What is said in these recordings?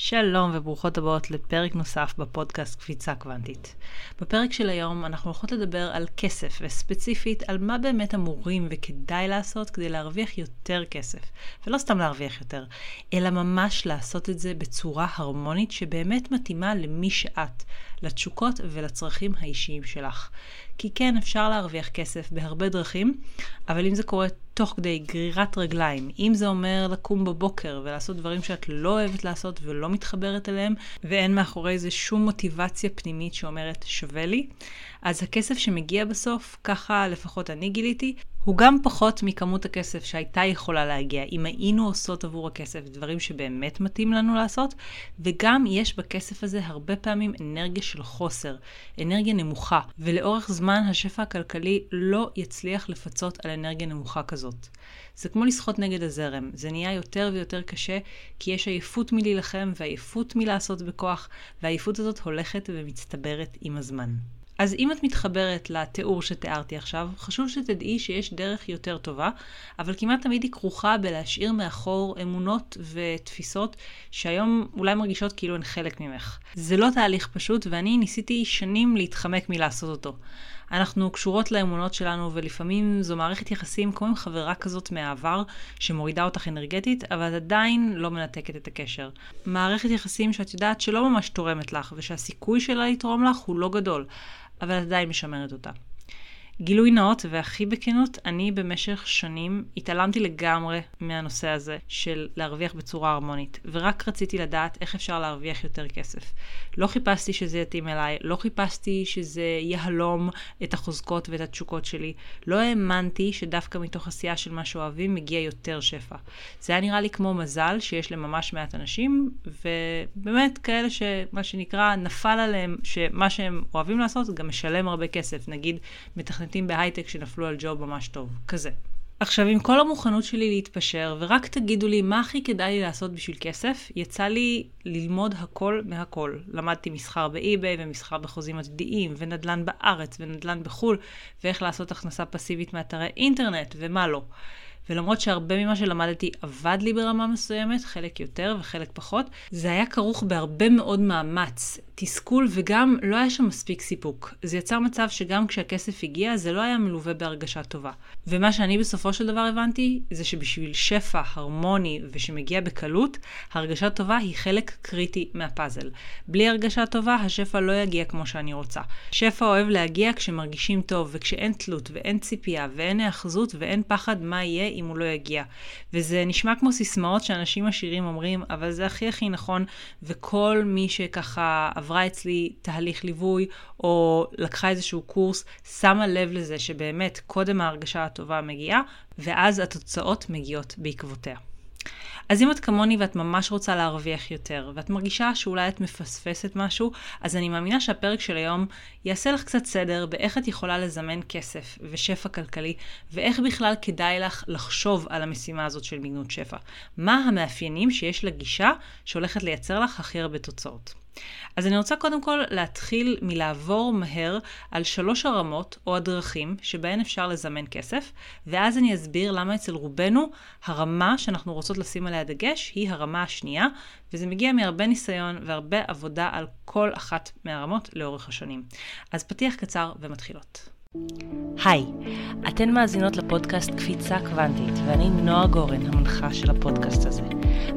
שלום וברוכות הבאות לפרק נוסף בפודקאסט קפיצה קוונטית. בפרק של היום אנחנו הולכות לדבר על כסף, וספציפית על מה באמת אמורים וכדאי לעשות כדי להרוויח יותר כסף. ולא סתם להרוויח יותר, אלא ממש לעשות את זה בצורה הרמונית שבאמת מתאימה למי שאת, לתשוקות ולצרכים האישיים שלך. כי כן, אפשר להרוויח כסף בהרבה דרכים, אבל אם זה קורה תוך כדי גרירת רגליים, אם זה אומר לקום בבוקר ולעשות דברים שאת לא אוהבת לעשות ולא מתחברת אליהם, ואין מאחורי זה שום מוטיבציה פנימית שאומרת שווה לי, אז הכסף שמגיע בסוף, ככה לפחות אני גיליתי, הוא גם פחות מכמות הכסף שהייתה יכולה להגיע אם היינו עושות עבור הכסף דברים שבאמת מתאים לנו לעשות, וגם יש בכסף הזה הרבה פעמים אנרגיה של חוסר, אנרגיה נמוכה, ולאורך זמן השפע הכלכלי לא יצליח לפצות על אנרגיה נמוכה כזאת. זה כמו לשחות נגד הזרם, זה נהיה יותר ויותר קשה, כי יש עייפות מלהילחם ועייפות מלעשות בכוח, והעייפות הזאת הולכת ומצטברת עם הזמן. אז אם את מתחברת לתיאור שתיארתי עכשיו, חשוב שתדעי שיש דרך יותר טובה, אבל כמעט תמיד היא כרוכה בלהשאיר מאחור אמונות ותפיסות שהיום אולי מרגישות כאילו הן חלק ממך. זה לא תהליך פשוט, ואני ניסיתי שנים להתחמק מלעשות אותו. אנחנו קשורות לאמונות שלנו, ולפעמים זו מערכת יחסים כמו עם חברה כזאת מהעבר, שמורידה אותך אנרגטית, אבל את עדיין לא מנתקת את הקשר. מערכת יחסים שאת יודעת שלא ממש תורמת לך, ושהסיכוי שלה לתרום לך הוא לא גדול. אבל עדיין משמרת אותה. גילוי נאות והכי בכנות, אני במשך שנים התעלמתי לגמרי מהנושא הזה של להרוויח בצורה הרמונית, ורק רציתי לדעת איך אפשר להרוויח יותר כסף. לא חיפשתי שזה יתאים אליי, לא חיפשתי שזה יהלום את החוזקות ואת התשוקות שלי. לא האמנתי שדווקא מתוך עשייה של מה שאוהבים מגיע יותר שפע. זה היה נראה לי כמו מזל שיש לממש מעט אנשים, ובאמת כאלה שמה שנקרא נפל עליהם שמה שהם אוהבים לעשות גם משלם הרבה כסף. נגיד מתכננים מתכנתים בהייטק שנפלו על ג'וב ממש טוב. כזה. עכשיו, עם כל המוכנות שלי להתפשר, ורק תגידו לי מה הכי כדאי לי לעשות בשביל כסף, יצא לי ללמוד הכל מהכל. למדתי מסחר באי-ביי ומסחר בחוזים עתידיים, ונדל"ן בארץ ונדל"ן בחו"ל, ואיך לעשות הכנסה פסיבית מאתרי אינטרנט, ומה לא. ולמרות שהרבה ממה שלמדתי עבד לי ברמה מסוימת, חלק יותר וחלק פחות, זה היה כרוך בהרבה מאוד מאמץ, תסכול וגם לא היה שם מספיק סיפוק. זה יצר מצב שגם כשהכסף הגיע זה לא היה מלווה בהרגשה טובה. ומה שאני בסופו של דבר הבנתי זה שבשביל שפע הרמוני ושמגיע בקלות, הרגשה טובה היא חלק קריטי מהפאזל. בלי הרגשה טובה השפע לא יגיע כמו שאני רוצה. שפע אוהב להגיע כשמרגישים טוב וכשאין תלות ואין ציפייה ואין היאחזות ואין פחד מה יהיה אם הוא לא יגיע. וזה נשמע כמו סיסמאות שאנשים עשירים אומרים, אבל זה הכי הכי נכון, וכל מי שככה עברה אצלי תהליך ליווי, או לקחה איזשהו קורס, שמה לב לזה שבאמת קודם ההרגשה הטובה מגיעה, ואז התוצאות מגיעות בעקבותיה. אז אם את כמוני ואת ממש רוצה להרוויח יותר, ואת מרגישה שאולי את מפספסת משהו, אז אני מאמינה שהפרק של היום יעשה לך קצת סדר באיך את יכולה לזמן כסף ושפע כלכלי, ואיך בכלל כדאי לך לחשוב על המשימה הזאת של מיגנות שפע. מה המאפיינים שיש לגישה שהולכת לייצר לך הכי הרבה תוצאות. אז אני רוצה קודם כל להתחיל מלעבור מהר על שלוש הרמות או הדרכים שבהן אפשר לזמן כסף, ואז אני אסביר למה אצל רובנו הרמה שאנחנו רוצות לשים עליה דגש היא הרמה השנייה, וזה מגיע מהרבה ניסיון והרבה עבודה על כל אחת מהרמות לאורך השנים. אז פתיח קצר ומתחילות. היי, אתן מאזינות לפודקאסט קפיצה קוונטית, ואני נועה גורן, המנחה של הפודקאסט הזה.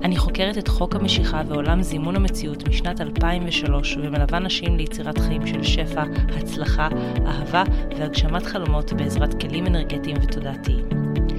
אני חוקרת את חוק המשיכה ועולם זימון המציאות משנת 2003, ומלווה נשים ליצירת חיים של שפע, הצלחה, אהבה והגשמת חלומות בעזרת כלים אנרגטיים ותודעתיים.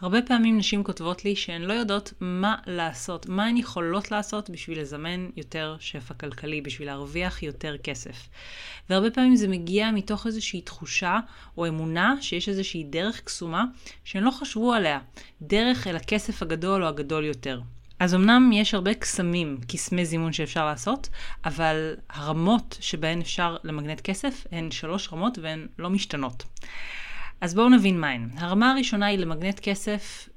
הרבה פעמים נשים כותבות לי שהן לא יודעות מה לעשות, מה הן יכולות לעשות בשביל לזמן יותר שפע כלכלי, בשביל להרוויח יותר כסף. והרבה פעמים זה מגיע מתוך איזושהי תחושה או אמונה שיש איזושהי דרך קסומה שהן לא חשבו עליה, דרך אל הכסף הגדול או הגדול יותר. אז אמנם יש הרבה קסמים, קסמי זימון שאפשר לעשות, אבל הרמות שבהן אפשר למגנט כסף הן שלוש רמות והן לא משתנות. אז בואו נבין מהן. הרמה הראשונה היא למגנט כסף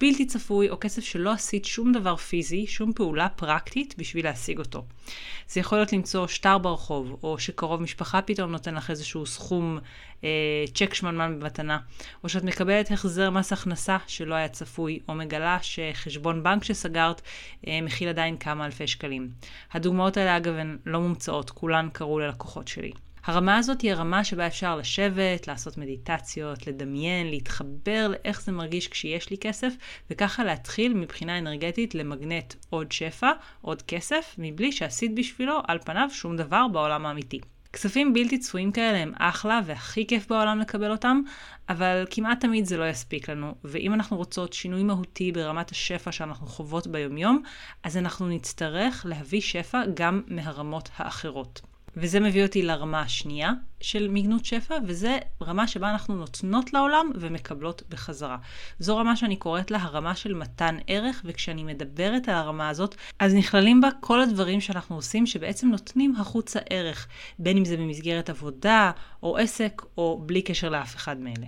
בלתי צפוי, או כסף שלא עשית שום דבר פיזי, שום פעולה פרקטית בשביל להשיג אותו. זה יכול להיות למצוא שטר ברחוב, או שקרוב משפחה פתאום נותן לך איזשהו סכום אה, צ'ק שמנמן במתנה, או שאת מקבלת החזר מס הכנסה שלא היה צפוי, או מגלה שחשבון בנק שסגרת אה, מכיל עדיין כמה אלפי שקלים. הדוגמאות האלה אגב הן לא מומצאות, כולן קרו ללקוחות שלי. הרמה הזאת היא הרמה שבה אפשר לשבת, לעשות מדיטציות, לדמיין, להתחבר לאיך זה מרגיש כשיש לי כסף, וככה להתחיל מבחינה אנרגטית למגנט עוד שפע, עוד כסף, מבלי שעשית בשבילו על פניו שום דבר בעולם האמיתי. כספים בלתי צפויים כאלה הם אחלה והכי כיף בעולם לקבל אותם, אבל כמעט תמיד זה לא יספיק לנו, ואם אנחנו רוצות שינוי מהותי ברמת השפע שאנחנו חוות ביומיום, אז אנחנו נצטרך להביא שפע גם מהרמות האחרות. וזה מביא אותי לרמה השנייה של מגנות שפע, וזה רמה שבה אנחנו נותנות לעולם ומקבלות בחזרה. זו רמה שאני קוראת לה הרמה של מתן ערך, וכשאני מדברת על הרמה הזאת, אז נכללים בה כל הדברים שאנחנו עושים שבעצם נותנים החוצה ערך, בין אם זה במסגרת עבודה, או עסק, או בלי קשר לאף אחד מאלה.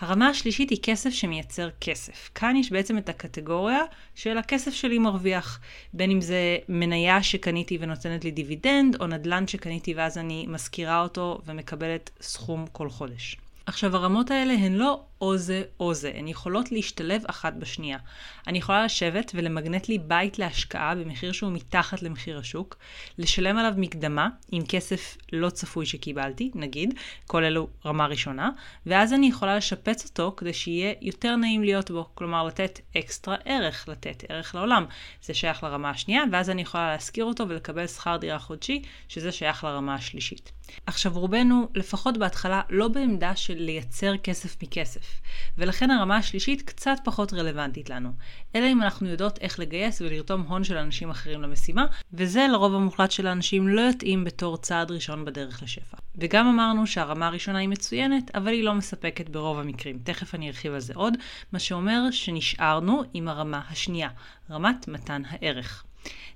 הרמה השלישית היא כסף שמייצר כסף. כאן יש בעצם את הקטגוריה של הכסף שלי מרוויח. בין אם זה מניה שקניתי ונותנת לי דיבידנד, או נדל"ן שקניתי ואז אני משכירה אותו ומקבלת סכום כל חודש. עכשיו, הרמות האלה הן לא או זה או זה, הן יכולות להשתלב אחת בשנייה. אני יכולה לשבת ולמגנט לי בית להשקעה במחיר שהוא מתחת למחיר השוק, לשלם עליו מקדמה עם כסף לא צפוי שקיבלתי, נגיד, כל אלו רמה ראשונה, ואז אני יכולה לשפץ אותו כדי שיהיה יותר נעים להיות בו, כלומר לתת אקסטרה ערך, לתת ערך לעולם. זה שייך לרמה השנייה, ואז אני יכולה להשכיר אותו ולקבל שכר דירה חודשי, שזה שייך לרמה השלישית. עכשיו, רובנו, לפחות בהתחלה, לא בעמדה של לייצר כסף מכסף. ולכן הרמה השלישית קצת פחות רלוונטית לנו. אלא אם אנחנו יודעות איך לגייס ולרתום הון של אנשים אחרים למשימה, וזה לרוב המוחלט של האנשים לא יתאים בתור צעד ראשון בדרך לשפע. וגם אמרנו שהרמה הראשונה היא מצוינת, אבל היא לא מספקת ברוב המקרים. תכף אני ארחיב על זה עוד, מה שאומר שנשארנו עם הרמה השנייה, רמת מתן הערך.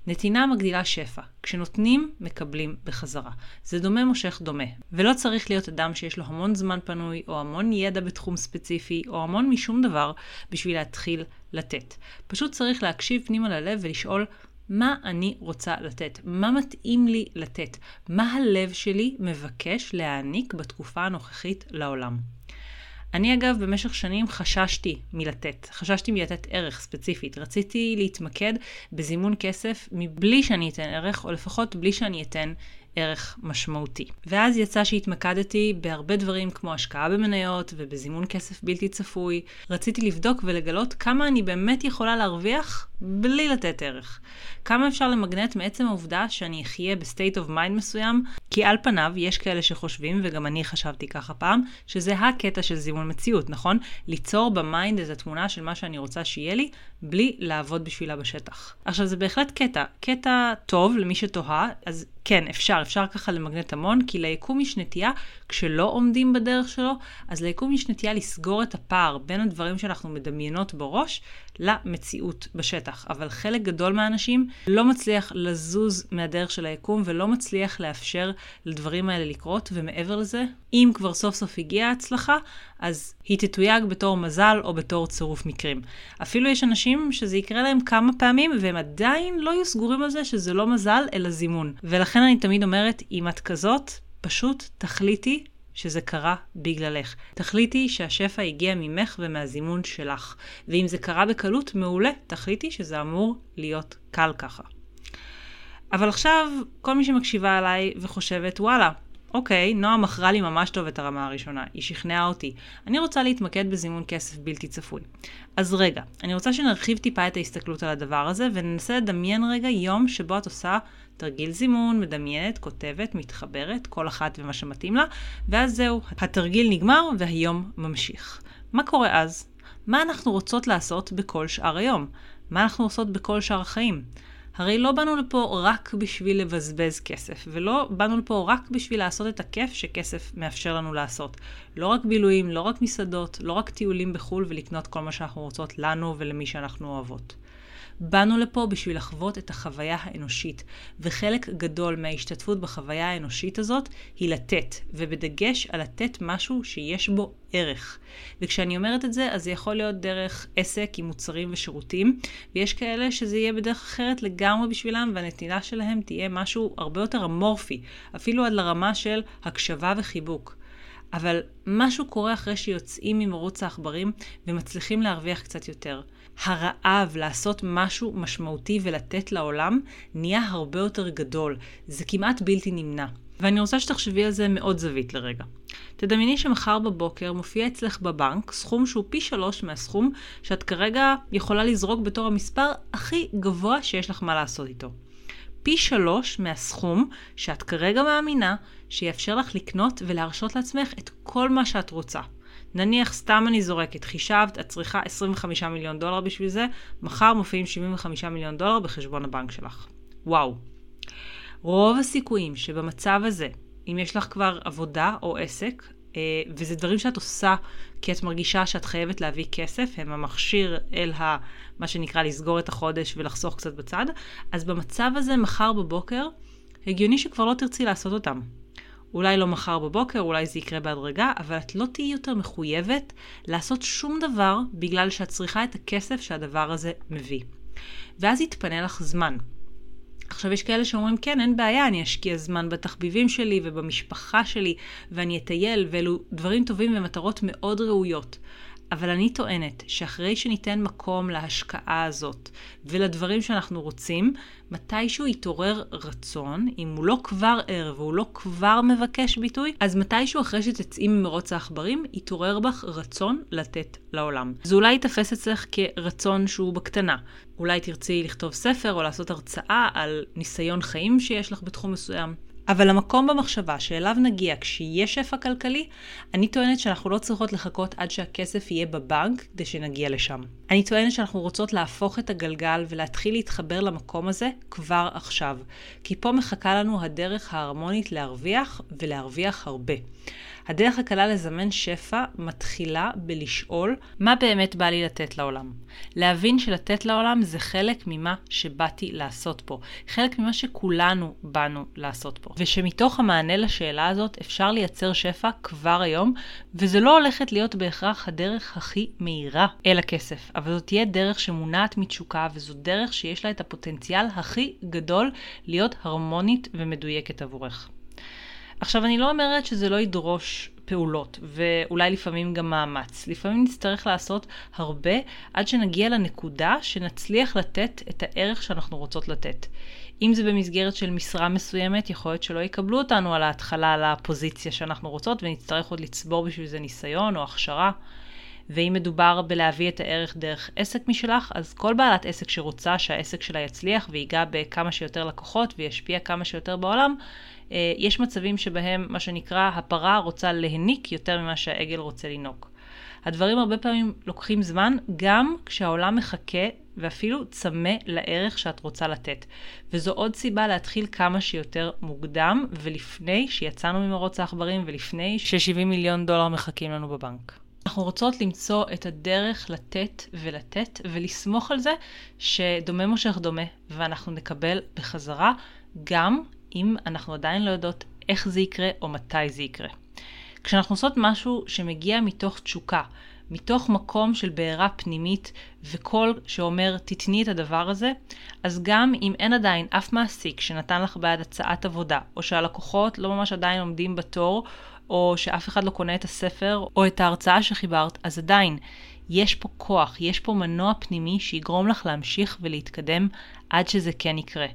נתינה מגדילה שפע. כשנותנים, מקבלים בחזרה. זה דומה מושך דומה. ולא צריך להיות אדם שיש לו המון זמן פנוי, או המון ידע בתחום ספציפי, או המון משום דבר, בשביל להתחיל לתת. פשוט צריך להקשיב פנימה ללב ולשאול מה אני רוצה לתת, מה מתאים לי לתת, מה הלב שלי מבקש להעניק בתקופה הנוכחית לעולם. אני אגב במשך שנים חששתי מלתת, חששתי מלתת ערך ספציפית. רציתי להתמקד בזימון כסף מבלי שאני אתן ערך, או לפחות בלי שאני אתן ערך משמעותי. ואז יצא שהתמקדתי בהרבה דברים כמו השקעה במניות ובזימון כסף בלתי צפוי. רציתי לבדוק ולגלות כמה אני באמת יכולה להרוויח בלי לתת ערך. כמה אפשר למגנט מעצם העובדה שאני אחיה ב state of mind מסוים, כי על פניו יש כאלה שחושבים, וגם אני חשבתי ככה פעם, שזה הקטע של זימון מציאות, נכון? ליצור ב mind איזו תמונה של מה שאני רוצה שיהיה לי, בלי לעבוד בשבילה בשטח. עכשיו זה בהחלט קטע, קטע טוב למי שתוהה, אז כן, אפשר, אפשר ככה למגנט המון, כי ליקום יש נטייה, כשלא עומדים בדרך שלו, אז ליקום יש נטייה לסגור את הפער בין הדברים שאנחנו מדמיינות בראש למציאות בשטח. אבל חלק גדול מהאנשים לא מצליח לזוז מהדרך של היקום ולא מצליח לאפשר לדברים האלה לקרות, ומעבר לזה, אם כבר סוף סוף הגיעה ההצלחה, אז היא תתויג בתור מזל או בתור צירוף מקרים. אפילו יש אנשים שזה יקרה להם כמה פעמים והם עדיין לא יהיו סגורים על זה שזה לא מזל אלא זימון. ולכן אני תמיד אומרת, אם את כזאת, פשוט תחליטי שזה קרה בגללך. תחליטי שהשפע הגיע ממך ומהזימון שלך. ואם זה קרה בקלות, מעולה, תחליטי שזה אמור להיות קל ככה. אבל עכשיו, כל מי שמקשיבה עליי וחושבת, וואלה, אוקיי, נועה מכרה לי ממש טוב את הרמה הראשונה, היא שכנעה אותי. אני רוצה להתמקד בזימון כסף בלתי צפוי. אז רגע, אני רוצה שנרחיב טיפה את ההסתכלות על הדבר הזה, וננסה לדמיין רגע יום שבו את עושה תרגיל זימון, מדמיינת, כותבת, מתחברת, כל אחת ומה שמתאים לה, ואז זהו, התרגיל נגמר והיום ממשיך. מה קורה אז? מה אנחנו רוצות לעשות בכל שאר היום? מה אנחנו עושות בכל שאר החיים? הרי לא באנו לפה רק בשביל לבזבז כסף, ולא באנו לפה רק בשביל לעשות את הכיף שכסף מאפשר לנו לעשות. לא רק בילויים, לא רק מסעדות, לא רק טיולים בחו"ל ולקנות כל מה שאנחנו רוצות לנו ולמי שאנחנו אוהבות. באנו לפה בשביל לחוות את החוויה האנושית, וחלק גדול מההשתתפות בחוויה האנושית הזאת היא לתת, ובדגש על לתת משהו שיש בו ערך. וכשאני אומרת את זה, אז זה יכול להיות דרך עסק עם מוצרים ושירותים, ויש כאלה שזה יהיה בדרך אחרת לגמרי בשבילם, והנתינה שלהם תהיה משהו הרבה יותר אמורפי, אפילו עד לרמה של הקשבה וחיבוק. אבל משהו קורה אחרי שיוצאים ממרוץ העכברים ומצליחים להרוויח קצת יותר. הרעב לעשות משהו משמעותי ולתת לעולם נהיה הרבה יותר גדול. זה כמעט בלתי נמנע. ואני רוצה שתחשבי על זה מאוד זווית לרגע. תדמייני שמחר בבוקר מופיע אצלך בבנק סכום שהוא פי שלוש מהסכום שאת כרגע יכולה לזרוק בתור המספר הכי גבוה שיש לך מה לעשות איתו. פי שלוש מהסכום שאת כרגע מאמינה שיאפשר לך לקנות ולהרשות לעצמך את כל מה שאת רוצה. נניח, סתם אני זורקת, חישבת, את צריכה 25 מיליון דולר בשביל זה, מחר מופיעים 75 מיליון דולר בחשבון הבנק שלך. וואו. רוב הסיכויים שבמצב הזה, אם יש לך כבר עבודה או עסק, אה, וזה דברים שאת עושה כי את מרגישה שאת חייבת להביא כסף, הם המכשיר אל ה... מה שנקרא לסגור את החודש ולחסוך קצת בצד, אז במצב הזה, מחר בבוקר, הגיוני שכבר לא תרצי לעשות אותם. אולי לא מחר בבוקר, אולי זה יקרה בהדרגה, אבל את לא תהיי יותר מחויבת לעשות שום דבר בגלל שאת צריכה את הכסף שהדבר הזה מביא. ואז יתפנה לך זמן. עכשיו יש כאלה שאומרים, כן, אין בעיה, אני אשקיע זמן בתחביבים שלי ובמשפחה שלי, ואני אטייל, ואלו דברים טובים ומטרות מאוד ראויות. אבל אני טוענת שאחרי שניתן מקום להשקעה הזאת ולדברים שאנחנו רוצים, מתישהו יתעורר רצון, אם הוא לא כבר ער והוא לא כבר מבקש ביטוי, אז מתישהו אחרי שתצאי ממרוץ העכברים, יתעורר בך רצון לתת לעולם. זה אולי ייתפס אצלך כרצון שהוא בקטנה. אולי תרצי לכתוב ספר או לעשות הרצאה על ניסיון חיים שיש לך בתחום מסוים. אבל המקום במחשבה שאליו נגיע כשיש שפע כלכלי, אני טוענת שאנחנו לא צריכות לחכות עד שהכסף יהיה בבנק כדי שנגיע לשם. אני טוענת שאנחנו רוצות להפוך את הגלגל ולהתחיל להתחבר למקום הזה כבר עכשיו. כי פה מחכה לנו הדרך ההרמונית להרוויח ולהרוויח הרבה. הדרך הקלה לזמן שפע מתחילה בלשאול מה באמת בא לי לתת לעולם. להבין שלתת לעולם זה חלק ממה שבאתי לעשות פה, חלק ממה שכולנו באנו לעשות פה. ושמתוך המענה לשאלה הזאת אפשר לייצר שפע כבר היום, וזה לא הולכת להיות בהכרח הדרך הכי מהירה אל הכסף, אבל זאת תהיה דרך שמונעת מתשוקה, וזו דרך שיש לה את הפוטנציאל הכי גדול להיות הרמונית ומדויקת עבורך. עכשיו, אני לא אומרת שזה לא ידרוש פעולות, ואולי לפעמים גם מאמץ. לפעמים נצטרך לעשות הרבה עד שנגיע לנקודה שנצליח לתת את הערך שאנחנו רוצות לתת. אם זה במסגרת של משרה מסוימת, יכול להיות שלא יקבלו אותנו על ההתחלה לפוזיציה שאנחנו רוצות, ונצטרך עוד לצבור בשביל זה ניסיון או הכשרה. ואם מדובר בלהביא את הערך דרך עסק משלך, אז כל בעלת עסק שרוצה שהעסק שלה יצליח ויגע בכמה שיותר לקוחות וישפיע כמה שיותר בעולם, יש מצבים שבהם מה שנקרא הפרה רוצה להניק יותר ממה שהעגל רוצה לנוק. הדברים הרבה פעמים לוקחים זמן, גם כשהעולם מחכה ואפילו צמא לערך שאת רוצה לתת. וזו עוד סיבה להתחיל כמה שיותר מוקדם, ולפני שיצאנו ממרוץ העכברים, ולפני ש-70 מיליון דולר מחכים לנו בבנק. אנחנו רוצות למצוא את הדרך לתת ולתת, ולסמוך על זה שדומה מושך דומה, ואנחנו נקבל בחזרה גם אם אנחנו עדיין לא יודעות איך זה יקרה או מתי זה יקרה. כשאנחנו עושות משהו שמגיע מתוך תשוקה, מתוך מקום של בעירה פנימית וקול שאומר תתני את הדבר הזה, אז גם אם אין עדיין אף מעסיק שנתן לך בעד הצעת עבודה, או שהלקוחות לא ממש עדיין עומדים בתור, או שאף אחד לא קונה את הספר או את ההרצאה שחיברת, אז עדיין יש פה כוח, יש פה מנוע פנימי שיגרום לך להמשיך ולהתקדם עד שזה כן יקרה.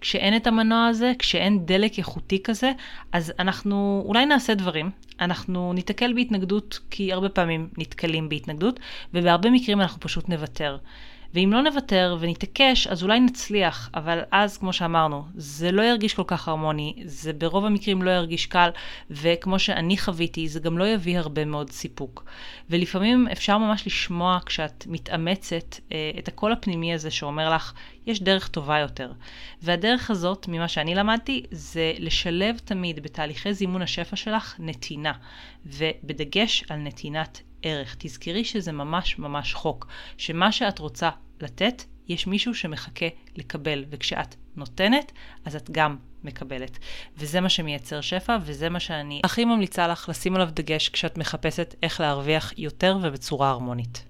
כשאין את המנוע הזה, כשאין דלק איכותי כזה, אז אנחנו אולי נעשה דברים, אנחנו ניתקל בהתנגדות, כי הרבה פעמים נתקלים בהתנגדות, ובהרבה מקרים אנחנו פשוט נוותר. ואם לא נוותר ונתעקש, אז אולי נצליח, אבל אז, כמו שאמרנו, זה לא ירגיש כל כך הרמוני, זה ברוב המקרים לא ירגיש קל, וכמו שאני חוויתי, זה גם לא יביא הרבה מאוד סיפוק. ולפעמים אפשר ממש לשמוע כשאת מתאמצת אה, את הקול הפנימי הזה שאומר לך, יש דרך טובה יותר. והדרך הזאת, ממה שאני למדתי, זה לשלב תמיד בתהליכי זימון השפע שלך נתינה, ובדגש על נתינת ערך. תזכרי שזה ממש ממש חוק, שמה שאת רוצה לתת, יש מישהו שמחכה לקבל, וכשאת נותנת, אז את גם מקבלת. וזה מה שמייצר שפע, וזה מה שאני הכי ממליצה לך לשים עליו דגש כשאת מחפשת איך להרוויח יותר ובצורה הרמונית.